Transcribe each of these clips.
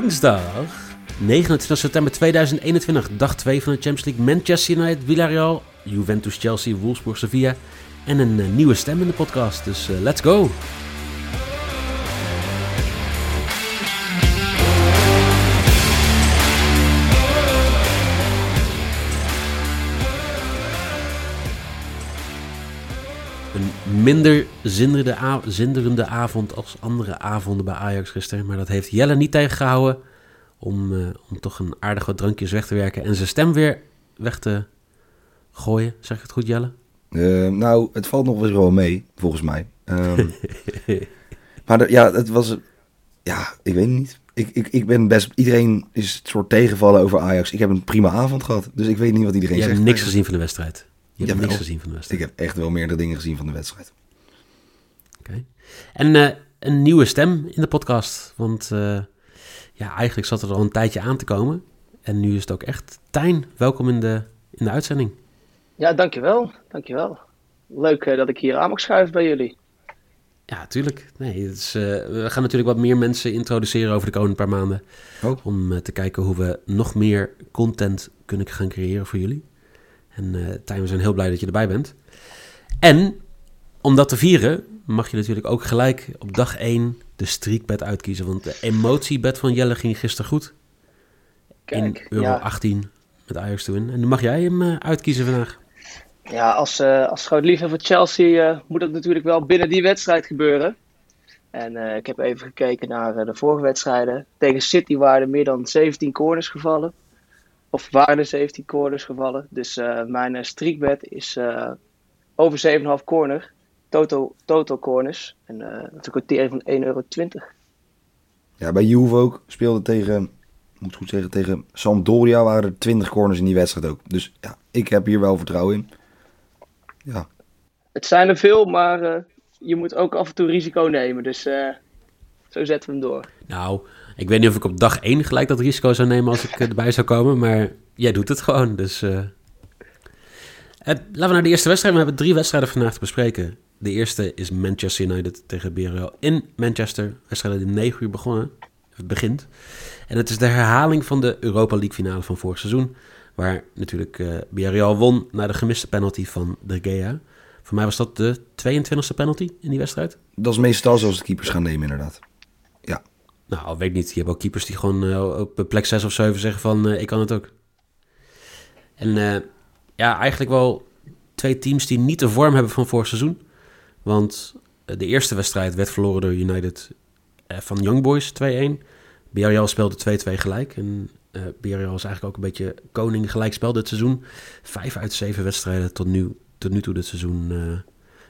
woensdag 29 september 2021, dag 2 van de Champions League. Manchester United, Villarreal, Juventus, Chelsea, Wolfsburg, Sevilla en een uh, nieuwe stem in de podcast. Dus uh, let's go! Minder zinderende, av zinderende avond als andere avonden bij Ajax gisteren. Maar dat heeft Jelle niet tegengehouden om, uh, om toch een aardig wat drankjes weg te werken en zijn stem weer weg te gooien. Zeg ik het goed, Jelle? Uh, nou, het valt nog wel mee, volgens mij. Um, maar de, ja, het was... Ja, ik weet het niet. Ik, ik, ik ben best... Iedereen is het soort tegenvallen over Ajax. Ik heb een prima avond gehad, dus ik weet niet wat iedereen Je zegt. hebt niks gezien van de wedstrijd. Je hebt Ja, niks wel. gezien van de wedstrijd. Ik heb echt wel meerdere dingen gezien van de wedstrijd. Oké. En eh, een nieuwe stem in de podcast. Want eh, ja, eigenlijk zat er al een tijdje aan te komen. En nu is het ook echt. Tijn, welkom in de, in de uitzending. Ja, dankjewel. Dankjewel. Leuk eh, dat ik hier aan mag schuiven bij jullie. Ja, tuurlijk. Nee, het is, eh, we gaan natuurlijk wat meer mensen introduceren over de komende paar maanden. Oh. Om te kijken hoe we nog meer content kunnen gaan creëren voor jullie. En eh Tijn, we zijn heel blij dat je erbij bent. En om dat te vieren mag je natuurlijk ook gelijk op dag 1 de streakbed uitkiezen. Want de emotiebed van Jelle ging gisteren goed. Kijk, in euro ja, 18 met Ajax te winnen. En nu mag jij hem eh, uitkiezen vandaag. ja, als, eh als groot liefhebber van Chelsea moet dat natuurlijk wel binnen die wedstrijd gebeuren. En ik heb even gekeken naar de vorige wedstrijden. Tegen City waren er meer dan 17 corners gevallen. Of waren er 17 corners gevallen. Dus eh, mijn eh, streakbed is eh, over 7,5 corner. Total, total corners. En eh dat is een kwartier van 1,20 euro. Ja, bij Juve ook speelde tegen, ik moet goed zeggen, tegen Sampdoria waren er 20 corners in die wedstrijd ook. Dus ja, ik heb hier wel vertrouwen in. Ja, Het zijn er veel, maar eh, je moet ook af en toe risico nemen. Dus eh, zo zetten we hem door. Nou, ik weet niet of ik op dag 1 gelijk dat risico zou nemen als ik eh, erbij zou komen. Maar jij doet het gewoon. Dus eh. Eh, laten we naar de eerste wedstrijd. We hebben drie wedstrijden vandaag te bespreken. De eerste is Manchester United tegen BRL in Manchester. Wedstrijd om 9 uur begonnen. Het begint. En het is de herhaling van de Europa League finale van vorig seizoen. Waar natuurlijk eh BRL won na de gemiste penalty van De Gea. Voor mij was dat de 22e penalty in die wedstrijd. dat is meestal zoals de keepers gaan nemen inderdaad. Nou, weet niet. Je hebt ook keepers die gewoon eh, op plek 6 of 7 zeggen van eh, ik kan het ook. En eh, ja, eigenlijk wel twee teams die niet de vorm hebben van vorig seizoen. Want de eerste wedstrijd werd verloren door United van Young Boys 2-1. BRL speelde 2-2 gelijk. En eh BRL is eigenlijk ook een beetje koning gelijkspel dit seizoen. Vijf uit zeven wedstrijden tot nu, tot nu toe dit seizoen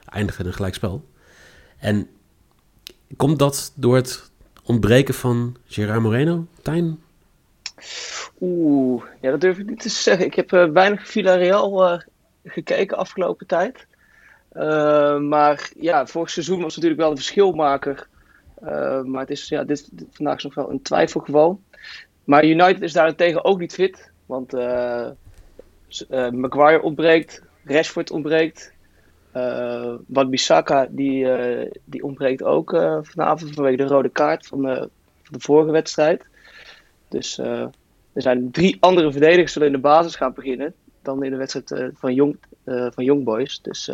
eindigen in een gelijkspel. En komt dat door het ontbreken van Gerard Moreno, Tijn? Oeh, ja, dat durf ik niet te zeggen. Ik heb eh, weinig Villarreal eh gekeken afgelopen tijd. Eh, maar ja, vorig seizoen was natuurlijk wel een verschilmaker. Maar het is, ja, dit, vandaag is nog wel een twijfel gewoon. Maar United is daarentegen ook niet fit. Want Maguire ontbreekt, Rashford ontbreekt. Eh Wan Bissaka die, eh, die ontbreekt ook eh, vanavond vanwege de rode kaart van de, van de vorige wedstrijd. Dus er zijn drie andere verdedigers zullen in de basis gaan beginnen dan in de wedstrijd van, Jong, van Young Boys. Dus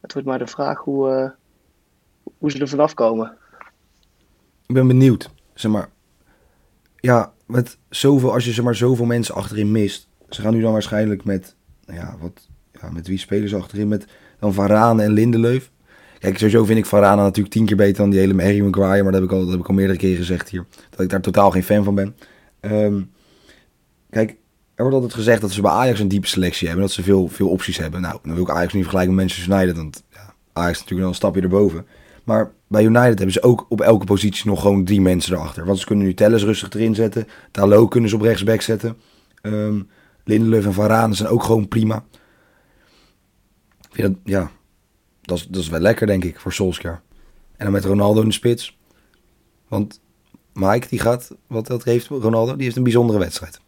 het wordt maar de vraag hoe, hoe ze er vanaf komen. Ik ben benieuwd. Zeg maar, ja, met zoveel, als je zeg maar, zoveel mensen achterin mist. Ze gaan nu dan waarschijnlijk met, nou ja, wat, met wie spelen ze achterin? Met dan Varane en Lindelöf. Kijk, sowieso vind ik Varane natuurlijk tien keer beter dan die hele Harry Maguire. Maar dat heb ik al, dat heb ik al meerdere keren gezegd hier. Dat ik daar totaal geen fan van ben. Ehm, kijk, er wordt altijd gezegd dat ze bij Ajax een diepe selectie hebben. Dat ze veel, veel opties hebben. Nou, dan wil ik Ajax niet vergelijken met Manchester United. Want ja, Ajax is natuurlijk wel een stapje erboven. Maar bij United hebben ze ook op elke positie nog gewoon drie mensen erachter. Want ze kunnen nu Telles rustig erin zetten. Talo kunnen ze op rechtsback zetten. Ehm Lindelöf en Varane zijn ook gewoon prima. Ik vind dat, ja, dat is, dat is wel lekker denk ik voor Solskjaer. En dan met Ronaldo in de spits. Want Mike, die gaat, wat dat heeft, Ronaldo, die heeft een bijzondere wedstrijd.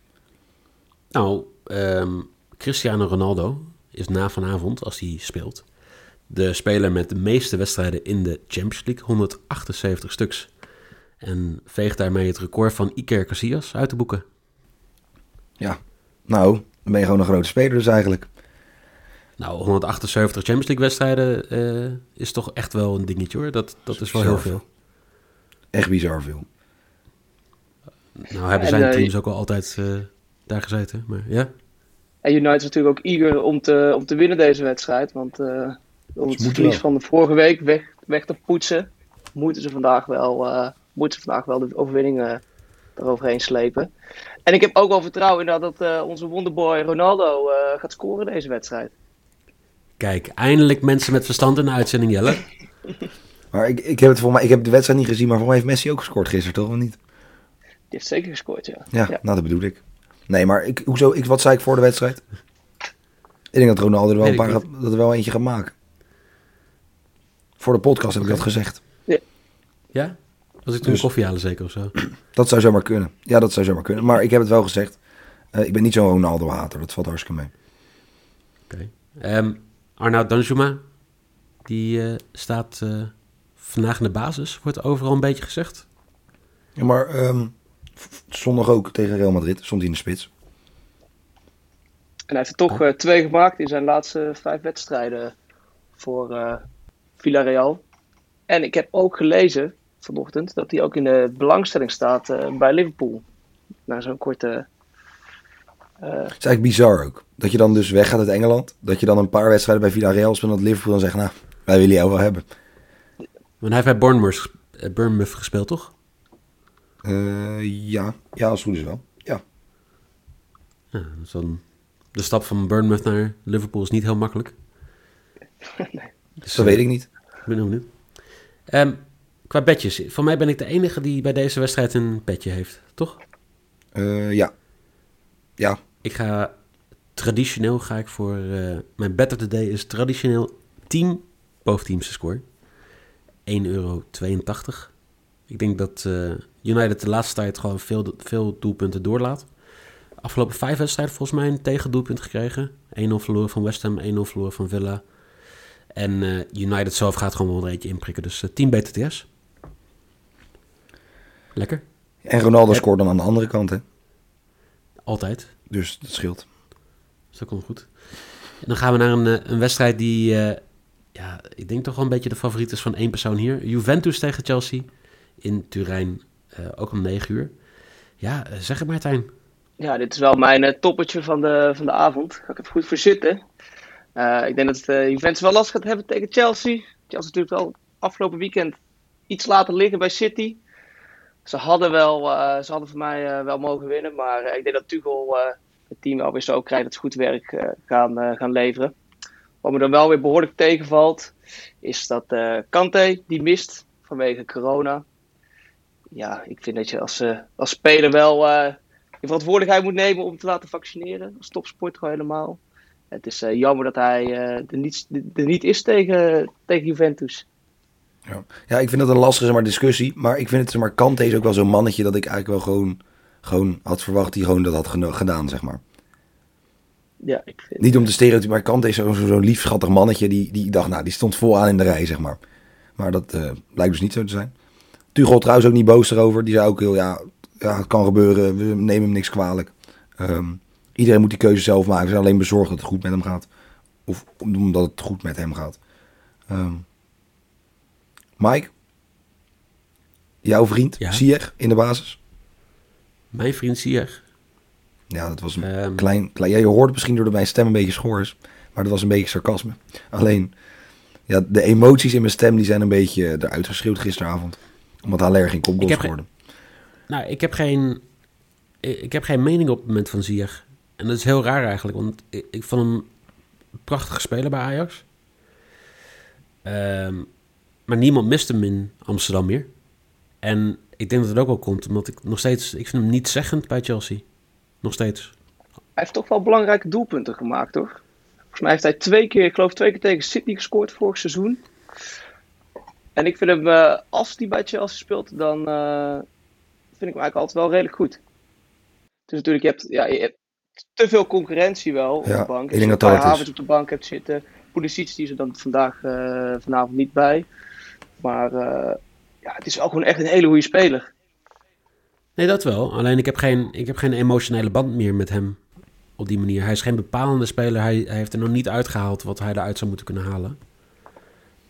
Nou, ehm, Cristiano Ronaldo is na vanavond, als hij speelt, de speler met de meeste wedstrijden in de Champions League. 178 stuks. En veegt daarmee het record van Iker Casillas uit de boeken. Nou, dan ben je gewoon een grote speler dus eigenlijk. Nou, 178 Champions League wedstrijden eh, is toch echt wel een dingetje hoor. Dat, dat is wel heel veel. Echt bizar veel. Nou hebben En, zijn eh, teams ook al altijd eh, daar gezeten. Maar ja, En United is natuurlijk ook eager om te, om te winnen deze wedstrijd. Want eh, om het verlies wel. van de vorige week weg, weg te poetsen, moeten ze vandaag wel, eh, moeten ze vandaag wel de overwinning eh, eroverheen slepen. En ik heb ook wel vertrouwen in dat eh, onze wonderboy Ronaldo eh, gaat scoren deze wedstrijd. Kijk, eindelijk mensen met verstand in de uitzending, Jelle. Maar ik, ik, heb het voor mij, ik heb de wedstrijd niet gezien, maar voor mij heeft Messi ook gescoord gisteren, toch? Of niet? Die heeft zeker gescoord, ja. Ja, Ja. nou dat bedoel ik. Nee, maar ik, hoezo, ik, wat zei ik voor de wedstrijd? Ik denk dat Ronaldo er wel, een paar, gaat- dat er wel eentje gaat maken. Voor de podcast heb ik dat gezegd. Ja? Was ik toen Dus- koffie halen zeker of zo? Dat zou zomaar kunnen. Ja, dat zou zomaar kunnen. Maar ik heb het wel gezegd. Eh, ik ben niet zo'n Ronaldo-hater. Dat valt hartstikke mee. Oké. Ehm, Arnoud Danjuma, die eh, staat eh, vandaag in de basis, wordt overal een beetje gezegd. Ja, maar ehm, zondag ook tegen Real Madrid. Stond hij in de spits. En hij heeft er toch eh, twee gemaakt in zijn laatste vijf wedstrijden voor eh, Villarreal. En ik heb ook gelezen vanochtend dat hij ook in de belangstelling staat eh, bij Liverpool. Na zo'n korte. Eh, Het is eigenlijk bizar ook. Dat je dan dus weggaat uit Engeland. Dat je dan een paar wedstrijden bij Villarreal speelt. En dat Liverpool dan zegt, nou, wij willen jou wel hebben. Maar hij heeft bij Bournemouth, eh, Bournemouth gespeeld, toch? Eh, ja. ja, als het goed is wel. Ja. Ja, dus dan, de stap van Bournemouth naar Liverpool is niet heel makkelijk. Dus, Dat eh, weet ik niet. Ik ben benieuwd. Ehm, qua bedjes, van mij ben ik de enige die bij deze wedstrijd een bedje heeft, toch? Eh, ja. Ja. Ik ga traditioneel ga ik voor eh, mijn bet of the day is traditioneel team boven teams score. 1,82 euro. Ik denk dat eh, United de laatste tijd gewoon veel, veel doelpunten doorlaat. Afgelopen vijf wedstrijden volgens mij een tegendoelpunt gekregen. 1-0 verloren van West Ham, 1-0 verloren van Villa. En eh, United zelf gaat gewoon wel een eentje inprikken. Dus eh, team BTTS. Lekker. En Ronaldo Ja. scoort dan aan de andere kant, hè. Altijd. Dus dat scheelt. Dus dat komt goed. En dan gaan we naar een, eh, een wedstrijd die, eh, ja, ik denk toch wel een beetje de favoriet is van één persoon hier. Juventus tegen Chelsea in Turijn, eh, ook om 9 uur. Ja, zeg het maar, Tijn. ja, dit is wel mijn toppertje van de, van de avond. Ga ik even goed voor zitten. Eh, ik denk dat Juventus wel last gaat hebben tegen Chelsea. Chelsea natuurlijk wel afgelopen weekend iets laten liggen bij City. Ze hadden, wel, eh, ze hadden voor mij eh, wel mogen winnen. Maar eh, ik denk dat Tuchel het team wel weer zo krijgt dat ze goed werk gaan, gaan leveren. Wat me dan wel weer behoorlijk tegenvalt, is dat Kante die mist vanwege corona. Ja, ik vind dat je als, als speler wel je verantwoordelijkheid moet nemen om te laten vaccineren. Als topsporter al helemaal. Het is jammer dat hij eh, er, niet, er niet is tegen, tegen Juventus. Ja. ja, ik vind dat een lastige zeg maar, discussie. Maar ik vind het, zeg maar, Kante is ook wel zo'n mannetje dat ik eigenlijk wel gewoon, gewoon had verwacht hij gewoon dat had gedaan, zeg maar. Ja, ik vind, Niet om te stereotypen, maar Kante is zo'n zo, zo'n lief, schattig mannetje die, die ik dacht, nou, die stond vooraan in de rij, zeg maar. Maar dat eh, blijkt dus niet zo te zijn. Tuchel trouwens ook niet boos erover. Die zei ook heel, ja, ja het kan gebeuren, we nemen hem niks kwalijk. Ehm, iedereen moet die keuze zelf maken. Ze zijn alleen bezorgd dat het goed met hem gaat. Of omdat het goed met hem gaat. Ehm, Mike? Jouw vriend, Ja? In de basis? Mijn vriend Sier. Ja, dat was een Ehm, klein, klein... Ja, je hoorde misschien door mijn stem een beetje schors. Maar dat was een beetje sarcasme. Alleen, ja, de emoties in mijn stem die zijn een beetje eruit geschreeuwd gisteravond. Omdat Haller geen kopgoal scoorde. Nou, ik heb geen, ik heb geen mening op het moment van Zier. En dat is heel raar eigenlijk, want ik, ik vond hem een prachtige speler bij Ajax. Ehm, maar niemand mist hem in Amsterdam meer. En ik denk dat het ook wel komt, omdat ik nog steeds, ik vind hem niet zeggend bij Chelsea. Nog steeds. hij heeft toch wel belangrijke doelpunten gemaakt, toch? Volgens mij heeft hij twee keer, ik geloof twee keer tegen City gescoord vorig seizoen. En ik vind hem, eh, als hij bij Chelsea speelt, dan eh, vind ik hem eigenlijk altijd wel redelijk goed. Dus natuurlijk, je hebt, ja, je hebt te veel concurrentie wel op Ja, de bank. ik Als denk je dat dat. Havertz op de bank hebt zitten. Pulisic die is er dan vandaag, eh, vanavond niet bij. Maar eh, ja, het is wel gewoon echt een hele goede speler. Nee, dat wel. Alleen ik heb geen, ik heb geen emotionele band meer met hem op die manier. Hij is geen bepalende speler. Hij, hij heeft er nog niet uitgehaald wat hij eruit zou moeten kunnen halen.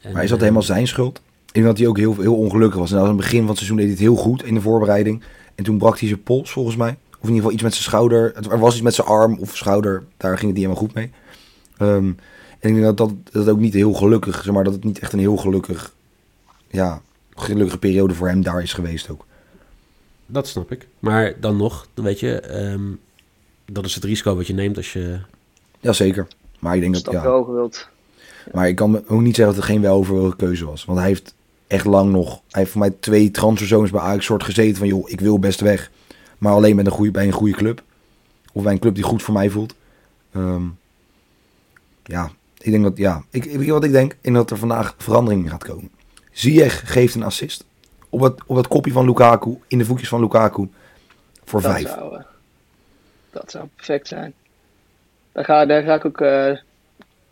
En, Maar is dat helemaal zijn schuld? Ik denk dat hij ook heel, heel ongelukkig was. En aan het begin van het seizoen deed hij het heel goed in de voorbereiding. En toen brak hij zijn pols volgens mij. Of in ieder geval iets met zijn schouder. Er was iets met zijn arm of schouder. Daar ging het niet helemaal goed mee. Ehm, en ik denk dat dat, dat het ook niet heel gelukkig, zeg maar, dat het niet echt een heel gelukkig, ja, gelukkige periode voor hem daar is geweest ook. Dat snap ik. Maar dan nog, dan weet je, ehm, dat is het risico wat je neemt als je... Jazeker. Maar ik denk dat, dat ja. wel gewild. Maar ik kan ook niet zeggen dat het geen weloverwogen keuze was. Want hij heeft echt lang nog, hij heeft voor mij twee transferzones bij Ajax soort gezeten van, joh, ik wil best weg. Maar alleen met een goede, bij een goede club. Of bij een club die goed voor mij voelt. Ehm, ja, ik denk dat, ja, ik, ik weet je wat ik denk? Ik denk dat er vandaag verandering gaat komen. Ziyech geeft een assist. Op het, op kopje van Lukaku, in de voetjes van Lukaku. Voor Dat vijf. zou, eh, dat zou perfect zijn. Daar ga, daar ga ik ook. eh,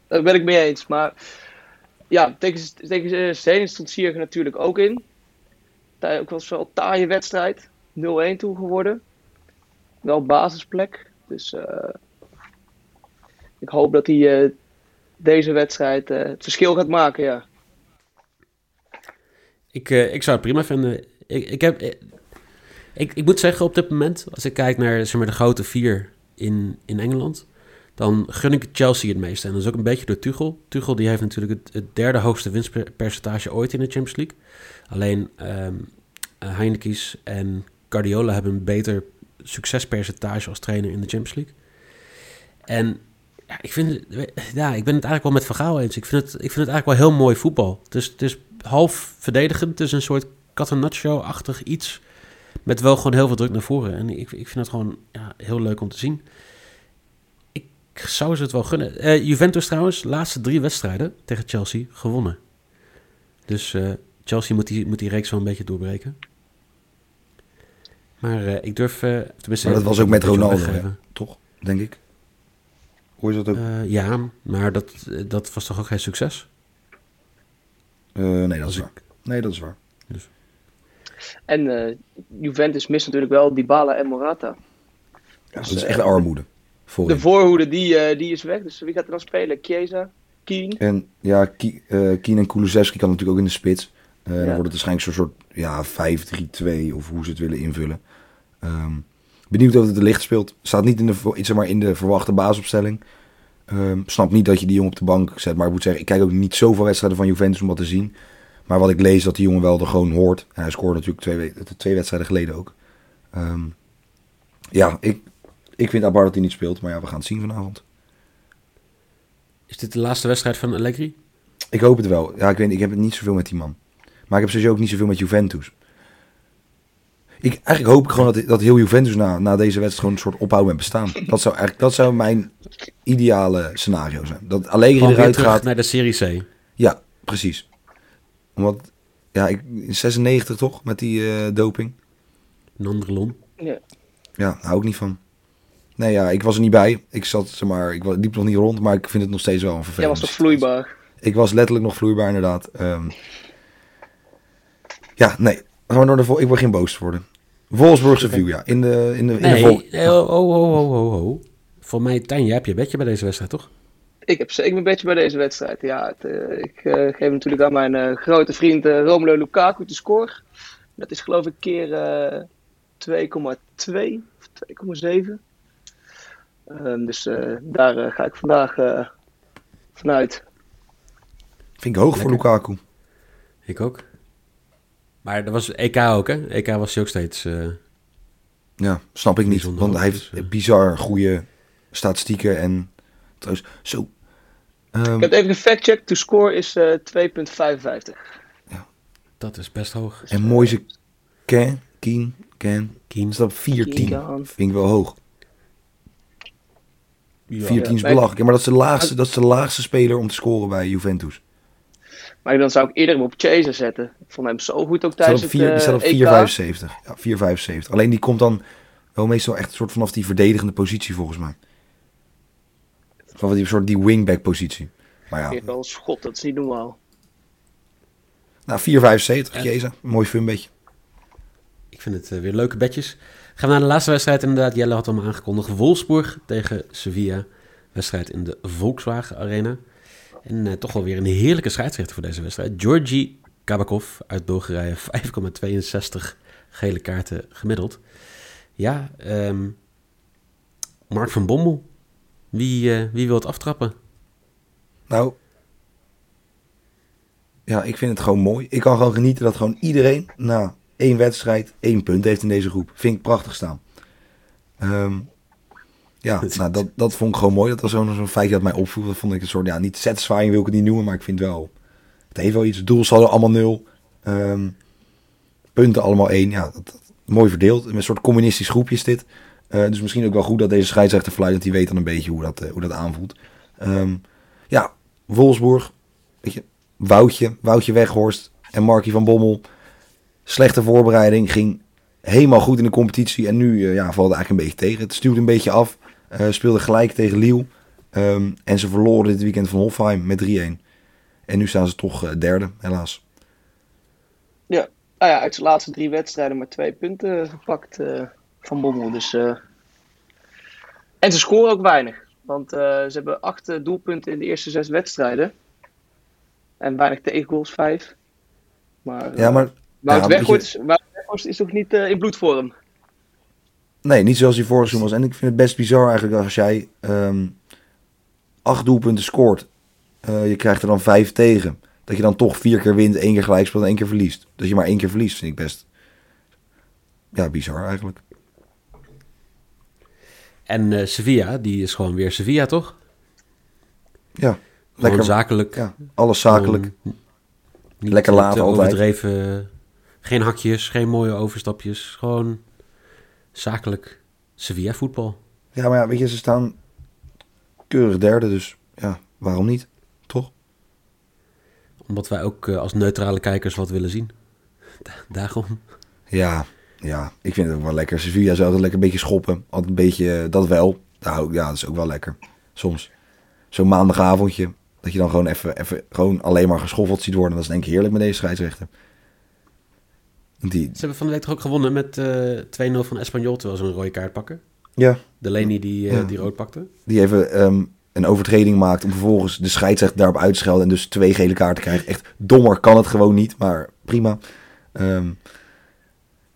daar ben ik mee eens. Maar ja, tegen, tegen uh, Zenit stond Sierg natuurlijk ook in. Daar ook was wel een taaie wedstrijd. 0-1 toen geworden. Wel basisplek. Dus eh, ik hoop dat hij eh, deze wedstrijd eh, het verschil gaat maken. Ja. Ik, eh, ik zou het prima vinden. Ik, ik, heb, eh, ik, ik moet zeggen, op dit moment, als ik kijk naar zeg maar, de grote vier in, in Engeland, dan gun ik Chelsea het meeste. En dat is ook een beetje door Tuchel. Tuchel die heeft natuurlijk het, derde hoogste winstpercentage ooit in de Champions League. Alleen ehm Heinekies en Guardiola hebben een beter succespercentage als trainer in de Champions League. En ja, ik, vind, ja, ik ben het eigenlijk wel met Van eens. Ik vind, het, ik vind het eigenlijk wel heel mooi voetbal. Het is half verdedigend. Is een soort Catenaccio-achtig iets. Met wel gewoon heel veel druk naar voren. En ik, ik vind het gewoon ja, heel leuk om te zien. Ik zou ze het wel gunnen. Eh, Juventus trouwens, laatste drie wedstrijden tegen Chelsea gewonnen. Dus eh, Chelsea moet die, moet die reeks wel een beetje doorbreken. Maar eh, ik durf... tenminste, Maar dat was ook met Ronaldo. Toch? Denk ik. Hoe is dat ook? Ja, maar dat, dat was toch ook geen succes? Eh, nee, dat is waar. Nee, dat is waar. En eh, Juventus mist natuurlijk wel Dybala en Morata. Ja, Dus, dat is eh, echt armoede. Voor De voorhoede die, eh, die is weg. Dus wie gaat er dan spelen? Chiesa? Keen? En ja, Ki- eh, Kien en Kulusevski kan natuurlijk ook in de spits. Eh, Dan wordt het waarschijnlijk zo'n soort ja, 5-3-2 of hoe ze het willen invullen. Ehm, benieuwd of het de licht speelt. Staat niet in de, zeg maar, in de verwachte basisopstelling. Ehm, snap niet dat je die jongen op de bank zet. Maar ik moet zeggen, ik kijk ook niet zoveel wedstrijden van Juventus om dat te zien. Maar wat ik lees, dat die jongen wel er gewoon hoort. En hij scoorde natuurlijk twee, we- twee wedstrijden geleden ook. Ehm, ja, ik, ik vind apart dat hij niet speelt. Maar ja, we gaan het zien vanavond. Is dit de laatste wedstrijd van Allegri? Ik hoop het wel. Ja, ik weet, ik heb het niet zoveel met die man. Maar ik heb sowieso ook niet zoveel met Juventus. Ik, eigenlijk hoop ik gewoon dat, dat heel Juventus na, na deze wedstrijd gewoon een soort ophouden met bestaan. Dat zou, eigenlijk, dat zou mijn ideale scenario zijn. Dat Allegri Gewoon eruit terug gaat. naar de Serie C. Ja, precies. Omdat, ja, ik, in 96 toch, met die eh, doping. Nandrelon. Ja. Ja, daar hou ik niet van. Nee, ja, ik was er niet bij. Ik zat, zeg maar, ik liep nog niet rond, maar ik vind het nog steeds wel een Jij vervelend. was toch vloeibaar? Ik was letterlijk nog vloeibaar, inderdaad. Ehm, ja, nee. Gaan we door de vol- ik word geen boos worden. Wolfsburgse view, ja. In de, in de, in de Nee, oh, oh, oh, oh, oh. Voor mij, Tijn, jij hebt je bedje bij deze wedstrijd, toch? Ik heb zeker een beetje bij deze wedstrijd. Ja, het, eh, ik eh, geef natuurlijk aan mijn eh, grote vriend eh, Romelu Lukaku de score. Dat is geloof ik keer eh 2,2 of 2,7. Ehm, dus eh, daar ga ik vandaag eh, vanuit. Vind ik hoog voor. Lukaku. Ik ook. Maar dat was EK ook, hè? EK was hij ook steeds... eh, Ja, snap ik niet. Want hij heeft dus, eh. bizar goede statistieken. En trouwens, zo. Ehm, Ik heb even gefactcheckt. De score is eh 2,55. dat is best hoog. en mooi ze Ken, Keen, Ken. Kien. Is dat 14? Keen. Vind ik wel hoog. Ja. 14 is belachelijk. Ja, maar dat is, de laagste, dat is de laagste speler om te scoren bij Juventus. Maar dan zou ik eerder hem op Chaser zetten. Ik vond hem zo goed ook tijdens het vier- die eh, staat op EK. 4,75. Ja, 4,75. Alleen die komt dan wel meestal echt soort vanaf die verdedigende positie volgens mij. Van die soort die wingback positie. Maar ja, wel een schot, dat is niet normaal. Nou, 4,75, Ja. Jezus. Mooi fun beetje. Ik vind het eh, weer leuke bedjes. Gaan we naar de laatste wedstrijd inderdaad. Jelle had hem aangekondigd. Wolfsburg tegen Sevilla. Wedstrijd in de Volkswagen Arena. En eh, toch wel weer een heerlijke scheidsrechter voor deze wedstrijd. Georgi Kabakov uit Bulgarije. 5,62 gele kaarten gemiddeld. Ja, ehm, Mark van Bommel. Wie, eh, wie wil het aftrappen? Nou, ja, ik vind het gewoon mooi. Ik kan gewoon genieten dat gewoon iedereen na één wedstrijd één punt heeft in deze groep. Vind ik prachtig staan. Ehm, ja, nou, dat, dat vond ik gewoon mooi. Dat was zo'n zo'n feitje dat mij opviel. Dat vond ik een soort, ja, niet satisfying wil ik het niet noemen, maar ik vind wel, het heeft wel iets. Doelsaldo allemaal nul. Ehm, punten allemaal één. Ja, dat, dat- mooi verdeeld. Een soort communistisch groepje is dit. Eh, dus misschien ook wel goed dat deze scheidsrechter fluit, want die weet dan een beetje hoe dat, eh, hoe dat aanvoelt. Ehm, ja, Wolfsburg, weet je, Woutje, Woutje Weghorst en Markie van Bommel. Slechte voorbereiding, ging helemaal goed in de competitie en nu eh, ja, valt het eigenlijk een beetje tegen. Het stuurt een beetje af, eh speelde gelijk tegen Lille Ehm, en ze verloren dit weekend van Hofheim met 3-1. En nu staan ze toch eh, derde, helaas. Nou ja, uit zijn laatste drie wedstrijden maar twee punten gepakt eh, van Bommel. Dus, En ze scoren ook weinig. Want ze hebben acht doelpunten in de eerste zes wedstrijden. En weinig tegengoals, vijf. Maar, Ja, maar Wout ja, Weghorst, is, Wout Weghorst is toch niet in bloedvorm? Nee, niet zoals hij vorig seizoen was. En ik vind het best bizar eigenlijk als jij ehm, acht doelpunten scoort. eh, je krijgt er dan vijf tegen. Dat je dan toch vier keer wint, één keer gelijk speelt en één keer verliest. Dat je maar één keer verliest, vind ik best. Ja, bizar eigenlijk. En eh, Sevilla, die is gewoon weer Sevilla, toch? Ja, Gewoon lekker. zakelijk. Ja, alles zakelijk. Gewoon Lekker te laat altijd. overdreven. Geen hakjes, geen mooie overstapjes. Gewoon zakelijk Sevilla voetbal. Ja, maar ja, weet je, ze staan keurig derde. Dus ja, waarom niet? Toch? Omdat wij ook eh, als neutrale kijkers wat willen zien. Da- Daarom. Ja, ja, ik vind het ook wel lekker. Sevilla zou altijd lekker een beetje schoppen. Altijd een beetje, eh, dat wel. Nou, ja, dat is ook wel lekker. Soms. Zo'n maandagavondje. Dat je dan gewoon even, even gewoon alleen maar geschoffeld ziet worden. Dat is denk ik heerlijk met deze scheidsrechter. Die, Ze hebben van de week toch ook gewonnen met eh 2-0 van Espanyol, terwijl ze een rode kaart pakken. ja, De Leni die, eh, Ja. die rood pakte. die even ehm, een overtreding maakt om vervolgens de scheidsrechter daarop uit te schelden en dus twee gele kaarten krijgt. Echt dommer kan het gewoon niet, maar prima. Ehm,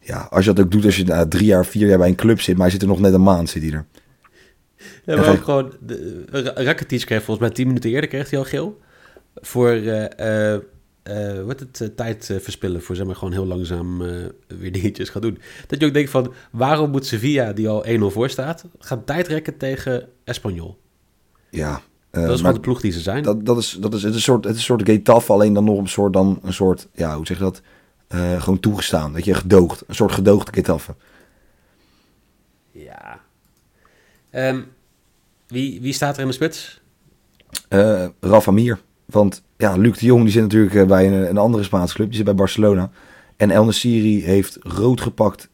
ja, als je dat ook doet als je na drie jaar, vier jaar bij een club zit, maar hij zit er nog net een maand, zit hij er. Ja, maar ook gewoon... De, Ra- Rakitic kreeg volgens mij 10 minuten eerder kreeg hij al geel. Voor, eh eh, wat het, eh, tijd eh, verspillen. Voor zeg maar gewoon heel langzaam weer dingetjes gaan doen. Dat je ook denkt van, waarom moet Sevilla, die al 1-0 voor staat, gaan tijdrekken tegen Espanyol? Ja, Dat is gewoon de ploeg die ze zijn. dat, dat is, dat is, het is een soort, het is een soort Getafe, alleen dan nog een soort, dan een soort, ja, hoe zeg je dat? Gewoon toegestaan, dat je gedoogd, een soort gedoogde Getafe. Ja. Ehm, wie, wie staat er in de spits? Eh Rafa Mir. Want ja, Luc de Jong die zit natuurlijk eh, bij een, een andere Spaanse club. Die zit bij Barcelona. En El Nesiri heeft rood gepakt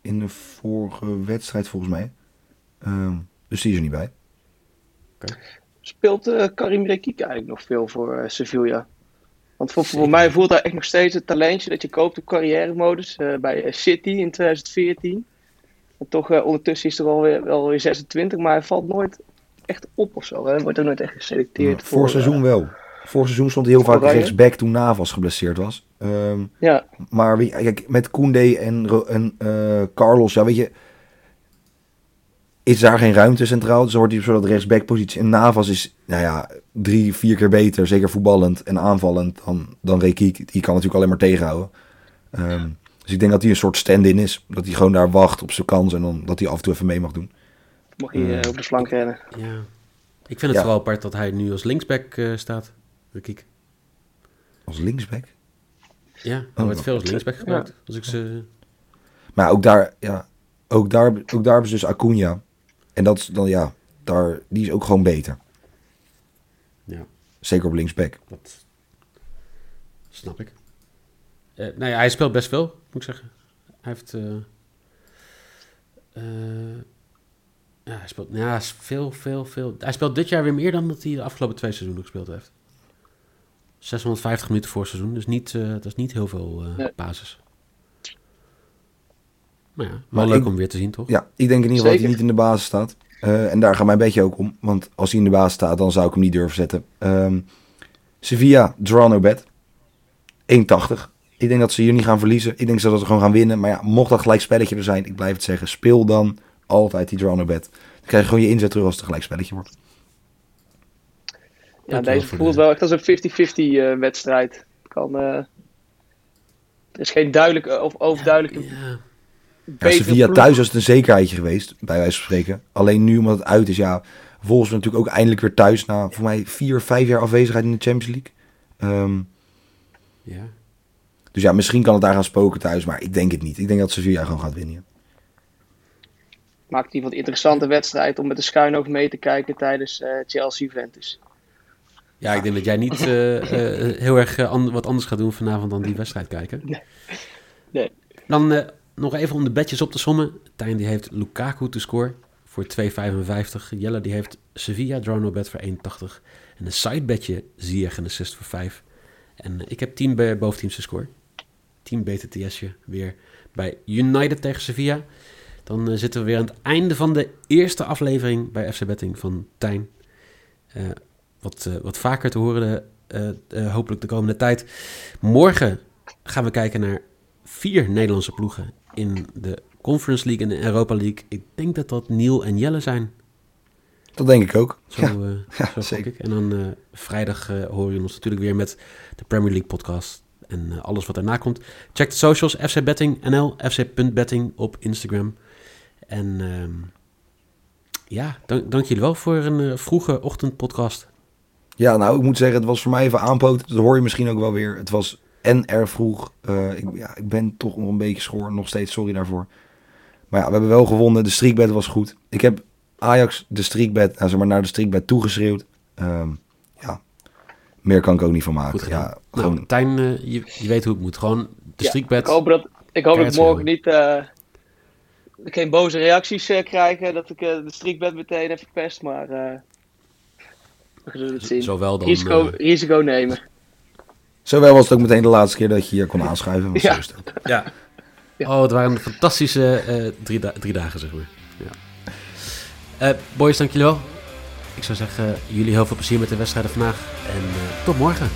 in de vorige wedstrijd volgens mij. Ehm, dus die is er niet bij. Speelt eh, Karim Rekik eigenlijk nog veel voor eh, Sevilla? Want voor, voor mij voelt hij echt nog steeds het talentje dat je koopt op carrière-modus bij City in 2014. En toch ondertussen is hij er alweer, wel weer 26, maar hij valt nooit echt op of zo. Hij wordt ook nooit echt geselecteerd. voor eh, seizoen wel. Voor seizoen stond hij heel vaak Oranje? rechtsback toen Navas geblesseerd was. Ehm, ja, maar wie, kijk, met Koundé en, eh, Carlos, ja weet je... Is daar geen ruimte centraal, dus dan wordt hij op zo'n rechtsbackpositie. En Navas is, nou ja, drie, vier keer beter, zeker voetballend en aanvallend dan, dan Rekiek. Die kan natuurlijk alleen maar tegenhouden. Ehm, dus ik denk dat hij een soort stand-in is. Dat hij gewoon daar wacht op zijn kans en dan dat hij af en toe even mee mag doen. mag hij eh, op de flank rennen. Ja. Ik vind het Ja. vooral apart dat hij nu als linksback eh, staat. Kiek. Als linksback. Ja, hij Oh, wordt veel als linksback gebruikt. Als ik ze... Maar ook daar, ja, ook daar, ook daar hebben ze dus Acuna. En dat is dan, ja, daar, die is ook gewoon beter. Ja. Zeker op linksback. Dat snap ik. Eh nou ja, hij speelt best veel, moet ik zeggen. Hij heeft... eh, eh, ja, hij speelt ja, veel, veel, veel. Hij speelt dit jaar weer meer dan dat hij de afgelopen twee seizoenen gespeeld heeft. 650 minuten voor het seizoen. Dus niet, eh, dat is niet heel veel eh, Nee. basis. Maar ja, wel Maar leuk ik- om weer te zien, toch? Ja, ik denk in ieder geval dat hij niet in de basis staat. Eh, en daar gaat mijn beetje ook om. Want als hij in de basis staat, dan zou ik hem niet durven zetten. Ehm, Sevilla, draw no bet. 1,80. Ik denk dat ze hier niet gaan verliezen. Ik denk dat ze gewoon gaan winnen. Maar ja, mocht dat gelijk spelletje er zijn, ik blijf het zeggen. Speel dan altijd die draw no bet. Dan krijg je gewoon je inzet terug als het een gelijk spelletje wordt. Ja, deze voelt de- wel echt als een 50-50 eh, wedstrijd. Kan, eh, er is geen duidelijke of overduidelijke Ja. Ja, betere Sevilla ploeg. thuis was het een zekerheidje geweest, bij wijze van spreken. Alleen nu, omdat het uit is, ja, volgens we natuurlijk ook eindelijk weer thuis na, voor mij, vier, vijf jaar afwezigheid in de Champions League. Ehm, ja. dus ja, misschien kan het daar gaan spoken thuis, maar ik denk het niet. Ik denk dat Sevilla gewoon gaat winnen. ja. Maakt in ieder geval een interessante wedstrijd om met de schuin oog mee te kijken tijdens eh Chelsea-Ventus. Ja, ik denk dat jij niet eh, eh, heel erg eh, an- wat anders gaat doen vanavond dan die wedstrijd kijken. Nee. Nee. Dan nog even om de bedjes op te sommen. Tijn die heeft Lukaku te score voor 2,55. Jelle die heeft Sevilla draw no bet voor 1,80. En een sidebedje Ziyech en assist voor 5. En ik heb 10 bij boventeams te score. 10 BTTS'je weer bij United tegen Sevilla. Dan zitten we weer aan het einde van de eerste aflevering bij FC Betting van Tijn. Eh, wat, eh, wat vaker te horen, eh, eh, hopelijk de komende tijd. Morgen gaan we kijken naar vier Nederlandse ploegen in de Conference League en de Europa League. Ik denk dat dat Niel en Jelle zijn. Dat denk ik ook. Zo, Ja, ja, zo gok zeker. ik. En dan vrijdag horen je ons natuurlijk weer met de Premier League podcast. En alles wat daarna komt. Check de socials. FC Betting NL. FC.betting op Instagram. En ehm, ja, dank, dank jullie wel voor een vroege ochtendpodcast. Ja, nou, ik moet zeggen, het was voor mij even aanpoten. Dat hoor je misschien ook wel weer. Het was en erg vroeg. Eh, ik, ja, ik ben toch nog een beetje schoor. Nog steeds, sorry daarvoor. Maar ja, we hebben wel gewonnen. De streakbed was goed. Ik heb Ajax de streakbed, nou, zeg maar, naar de streakbed toegeschreeuwd. Ehm, ja, meer kan ik ook niet van maken. Ja, Nou, gewoon, Tijn, eh, je, je weet hoe het moet. Gewoon de Ja, streakbed. Ik hoop dat ik, hoop dat morgen niet eh, geen boze reacties eh, krijg. eh, Dat ik eh, de streakbed meteen heb verpest. Maar eh, we zullen het zien. Zowel dan... Risico, eh, risico nemen. Zowel was het ook meteen de laatste keer dat je hier kon aanschuiven. Ja. Ja. Ja. Oh, het waren fantastische eh, drie, da- drie dagen, zeg maar. Ja. Eh, boys, dank jullie wel. Ik zou zeggen, jullie heel veel plezier met de wedstrijden vandaag. En eh, tot morgen.